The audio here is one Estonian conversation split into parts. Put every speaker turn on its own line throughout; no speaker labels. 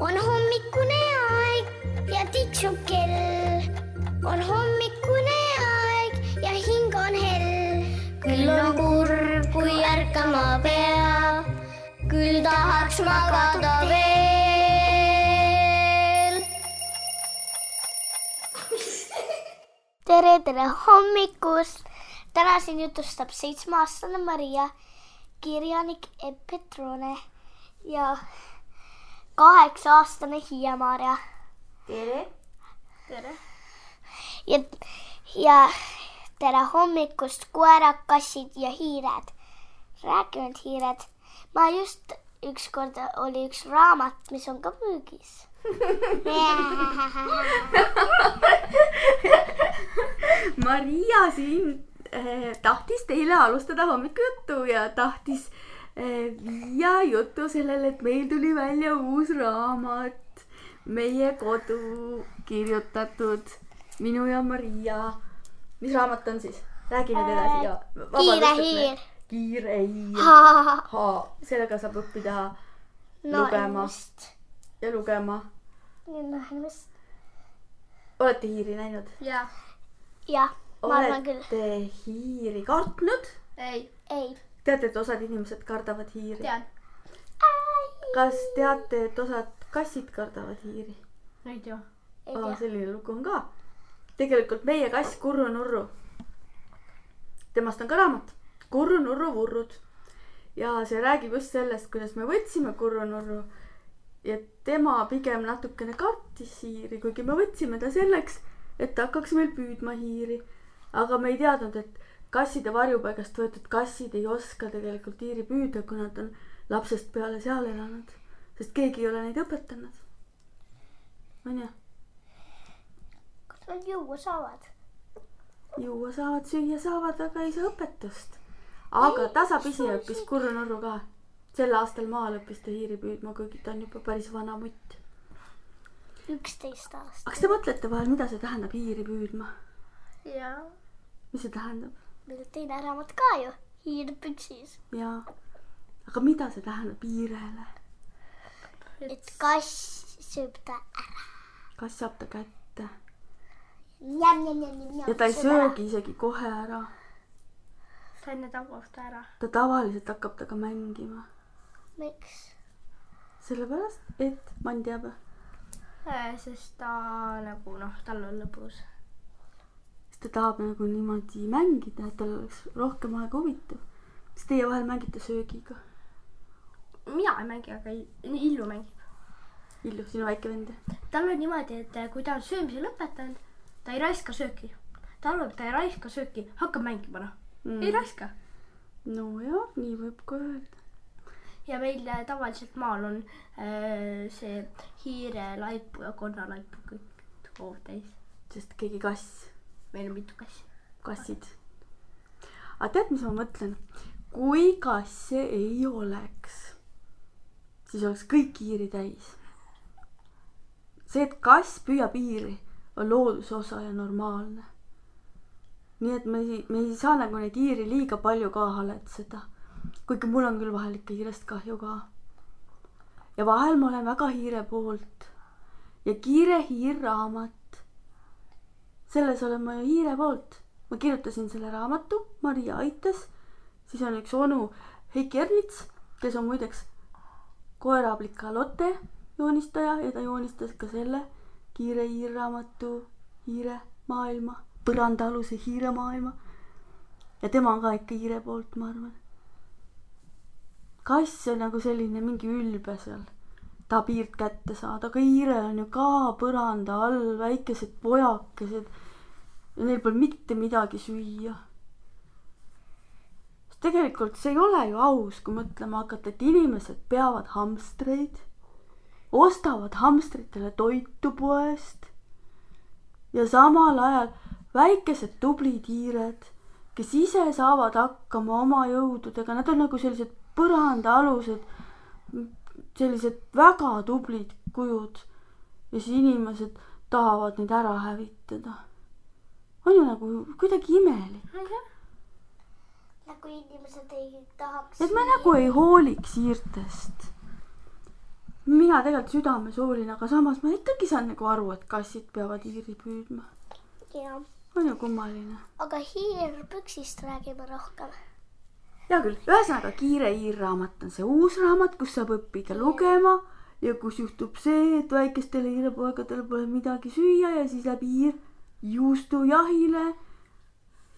on hommikune aeg ja tiksub kell. on hommikune aeg ja hing on hell. küll on kurb, kui ärkama pea, küll tahaks magada veel. tere, tere hommikust. täna siin jutustab seitsmeaastane Maria, kirjanik Epp Petrone ja kaheksa-aastane Hiia-Maarja.
tere.
tere.
ja, ja tere hommikust, koerad, kassid ja hiired. räägi nüüd, hiired. ma just ükskord oli üks raamat, mis on ka müügis.
Maria siin eh, tahtis teile alustada hommikujuttu ja tahtis eh, viia juttu sellele, et meil tuli välja uus raamat, meie kodu kirjutatud, minu ja Maria. mis raamat on siis? räägi nüüd edasi ja.
Kiire hiir..
kiire hiir.
no
sellega saab õppida lugema
just,
ja lugema.
no just,
olete hiiri näinud?
jaa.
jah, ma arvan küll.
olete hiiri kartnud?
ei,
ei,
teate, et osad inimesed kardavad hiiri?
tean.
kas teate, et osad kassid kardavad hiiri?
ei tea.
aa, selline lugu on ka. tegelikult meie kass Kurru Nurru, temast on ka raamat Kurru Nurru vurrud ja see räägib just sellest, kuidas me võtsime Kurru Nurru ja tema pigem natukene kartis hiiri, kuigi me võtsime ta selleks, et ta hakkaks meil püüdma hiiri. aga me ei teadnud, et kasside varjupaigast võetud kassid ei oska tegelikult hiiri püüda, kui nad on lapsest peale seal elanud, sest keegi ei ole neid õpetanud. onju
kas nad juua saavad?
juua saavad, süüa saavad, aga ei saa õpetust. aga tasapisi õppis Kurru Nurru ka. sel aastal maal õppis ta hiiri püüdma, kuigi ta on juba päris vana mutt.
üksteist aastat.
kas te mõtlete vahel, mida see tähendab hiiri püüdma?
jaa.
mis see tähendab?
Meil on teine raamat ka ju, hiir püksis.
jaa. aga mida see tähendab hiirele?
et kass sööb ta ära.
kas saab ta kätte
ja
ja ta ei söögi isegi kohe ära.
ta enne tabab ta ära.
ta tavaliselt hakkab temaga mängima,
miks?
sellepärast et mann teab,
sest ta nagu noh, tal on lõbus.
Sest ta tahab nagu niimoodi mängida, et tal oleks rohkem aega huvitav. kas teie vahel mängite söögiga?
mina ei mängi, aga Il- Illu mängib.
Illu, sinu väike vend.
tal on niimoodi, et kui ta on söömise lõpetanud, ta ei raiska sööki. ta arvab, et ta ei raiska sööki, hakkab mängima noh mm.. ei raiska.
nojah, nii võib ka öelda.
ja meil äh, tavaliselt maal on äh, see hiirelaipu ja konnalaipu kõik hoov täis.
sest keegi kass,
meil on mitu kassi.
kassid. aga tead, mis ma mõtlen? kui kasse ei oleks, siis oleks kõik hiiri täis. see, et kass püüab hiiri, on looduse osa ja normaalne. nii et me ei, me ei saa nagu neid hiiri liiga palju ka haletseda. kuigi mul on küll vahel ikka hiirest kahju ka. ja vahel ma olen väga hiire poolt. ja Kiire hiir raamat selles olen ma ju hiire poolt. ma kirjutasin selle raamatu, Maria aitas, siis on üks onu Heiki Ernits, kes on muideks koerablika Lotte joonistaja ja ta joonistas ka selle Kiire hiirraamatu Hiire maailma, põrandaaluse hiire maailma. ja tema on ka ikka hiire poolt, ma arvan. kass on nagu selline mingi ülbe seal, tahab hiirt kätte saada, aga hiire on ju ka põranda all, väikesed pojakesed. Ja neil pole mitte midagi süüa. tegelikult see ei ole ju aus, kui mõtlema hakata, et inimesed peavad hamstreid, ostavad hamstritele toitu poest. Ja samal ajal väikesed tublid hiired, kes ise saavad hakkama oma jõududega, nad on nagu sellised põrandaalused, sellised väga tublid kujud ja siis inimesed tahavad neid ära hävitada. on ju nagu kuidagi imelik,
nagu inimesed ei tahaks.
et me nagu ei hooliks hiirtest. mina tegelikult südames hoolin, aga samas ma ikkagi saan nagu aru, et kassid peavad hiiri püüdma. on ju kummaline.
aga hiir püksist räägime rohkem.
Hea küll, ühesõnaga Kiire hiirraamat on see uus raamat, kus saab õppida lugema ja kus juhtub see, et väikestele hiirepoegadele pole midagi süüa ja siis läheb hiir juustujahile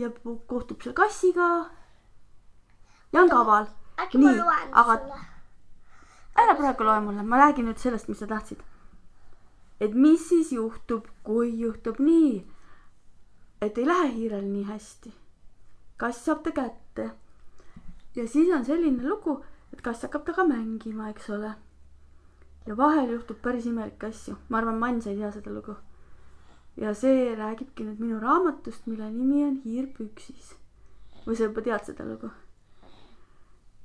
ja kohtub seal kassiga ja on kaval. Nii, aga-
sulle?
ära praegu loe mulle, ma räägin nüüd sellest, mis sa tahtsid. et mis siis juhtub, kui juhtub nii, et ei lähe hiirel nii hästi. kass saab ta kätte ja siis on selline lugu, et kass hakkab temaga mängima, eks ole. ja vahel juhtub päris imelikke asju, ma arvan, Mann sa ei tea seda lugu. ja see räägibki nüüd minu raamatust, mille nimi on Hiir püksis. või sa juba tead seda lugu?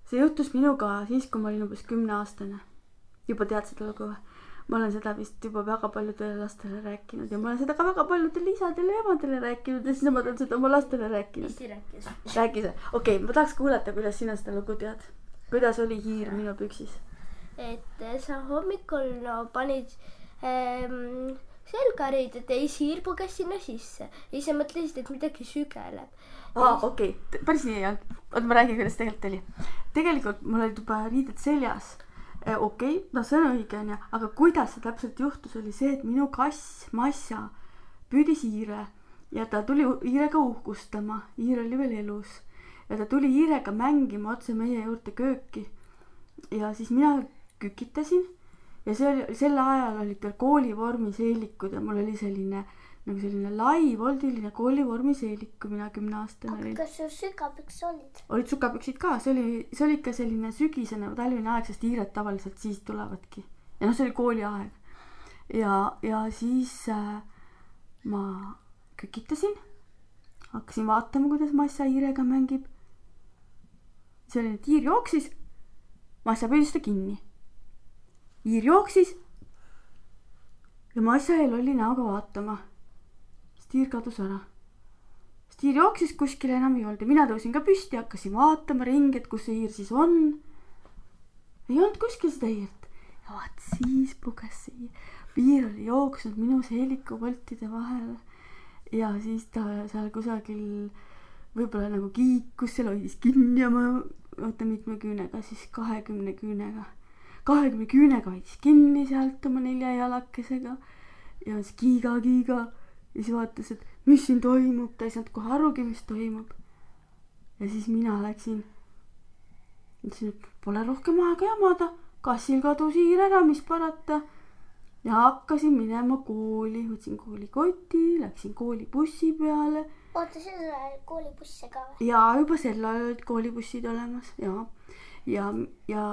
see juhtus minuga siis, kui ma olin umbes kümneaastane. juba tead seda lugu või? Ma olen seda vist juba väga paljudele lastele rääkinud ja ma olen seda ka väga paljudele isadele ja emadele rääkinud ja siis nemad on seda oma lastele rääkinud.
hästi rääkis.
räägi sa, okei okay,, ma tahaks kuulata, kuidas sina seda lugu tead. kuidas oli hiir minu püksis?
et eh, sa hommikul no panid ähm, selgariided ja siis hiir puges sinna sisse ja siis sa mõtlesid, et midagi sügeleb.
aa, okei päris nii ei olnud. oota, ma räägin, kuidas tegelikult oli. tegelikult mul olid juba riided seljas. Okei okay,, no see on õige, onju, aga kuidas see täpselt juhtus, oli see, et minu kass Massa püüdis hiire ja ta tuli hiirega uhkustama, hiir oli veel elus. Ja ta tuli hiirega mängima otse meie juurde kööki. ja siis mina kükitasin. Ja see oli, sel ajal olid veel koolivormis eelikud ja mul oli selline nagu selline lai voldiline koolivormi seelik, kui mina kümneaastane olin.
kas sul sügapüks olid?
olid sukapüksid ka, see oli, see oli ikka selline sügisene või talvine aeg, sest hiired tavaliselt siis tulevadki. ja noh, see oli kooliaeg. ja, ja siis äh, ma kükitasin, hakkasin vaatama, kuidas Massa hiirega mängib. see oli, et hiir jooksis, Massa püüdis ta kinni. hiir jooksis ja Massa jäi lolli näoga vaatama. Sest hiir kadus ära sest hiir jooksis kuskile enam ei olnud ja mina tõusin ka püsti, hakkasin vaatama ringi, et kus see hiir siis on. ei olnud kuskil seda hiirt ja vaat siis puges see hiir. hiir oli jooksnud minu seelikuvoltide vahele ja siis ta seal kusagil võib-olla nagu kiikus seal, hoidis kinni oma, oota mitme küünega siis, kahekümne küünega. kahekümne küünega hoidis kinni sealt oma nelja jalakesega ja siis kiiga-kiiga ja siis vaatas, et mis siin toimub, ta ei saanud kohe arugi, mis toimub. ja siis mina läksin, ütlesin, et pole rohkem aega jamada, kassil kadus hiir ära, mis parata. ja hakkasin minema kooli, võtsin koolikoti, läksin koolibussi peale
oota, sul oli koolibusse ka või?
ja juba sel ajal olid koolibussid olemas ja, ja, ja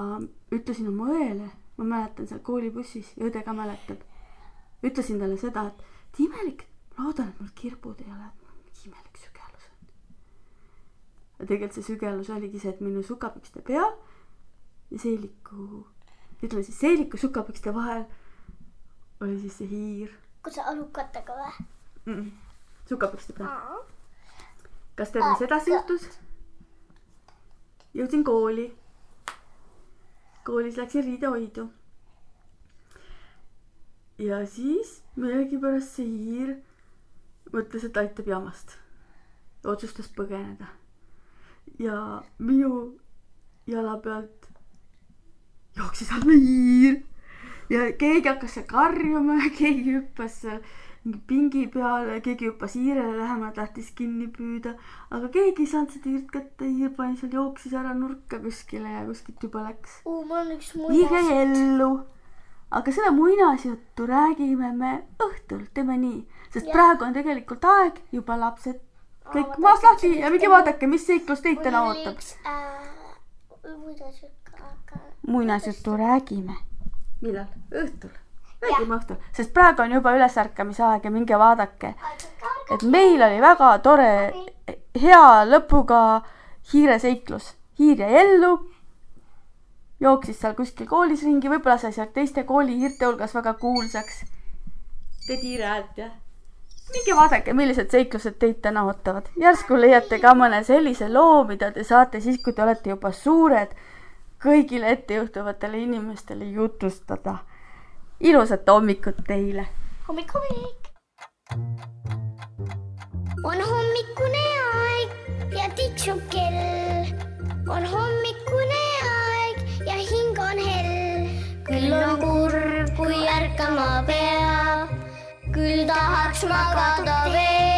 ütlesin oma õele, ma mäletan seal koolibussis ja õde ka mäletab. ütlesin talle seda, et et imelik, loodan, et mul kirbud ei ole, imelik sügelus on. ja tegelikult see sügelus oligi see, et minu sukapükste peal ja seeliku, ütleme siis seeliku sukapükste vahel oli siis see hiir
kus sa alukatega või?
mm. -mm. sukapükste peal. kas teil mis edasi juhtus? jõudsin kooli. koolis läksin riidehoidu. ja siis millegipärast see hiir mõtles, et aitab jamast. otsustas põgeneda. ja minu jala pealt jooksis alla hiir ja keegi hakkas seal karjuma keegi hüppas seal pingi peale, keegi hüppas hiirele lähemale, tahtis kinni püüda, aga keegi ei saanud seda hiirt kätte, hiir pani seal, jooksis ära nurka kuskile ja kuskilt juba läks. hiir jäi ellu. Aga seda muinasjuttu räägime me õhtul, teeme nii, sest
Jah.
praegu on tegelikult aeg juba lapsed kõik
Aa, ma
maast
tahtsin
lahti ja minge vaadake, mis seiklus teid täna ootab.
äh,
muinasjuttu räägime. millal? õhtul. räägime õhtul, sest praegu on juba ülesärkamise aeg ja minge vaadake, et meil oli väga tore, hea lõpuga hiireseiklus. hiir jäi ellu, jooksis seal kuskil koolis ringi, võib-olla sai sealt teiste koolihiirte hulgas väga kuulsaks. teed hiire häält, jah? minge vaadake, millised seiklused teid täna ootavad. järsku leiate ka mõne sellise loo, mida te saate siis, kui te olete juba suured, kõigile ettejuhtuvatele inimestele jutustada. ilusat hommikut teile.
hommik, hommik.
on hommikune aeg ja tiksub kell. on hommikune kurb, kui ärkama pea. küll tahaks magada veel.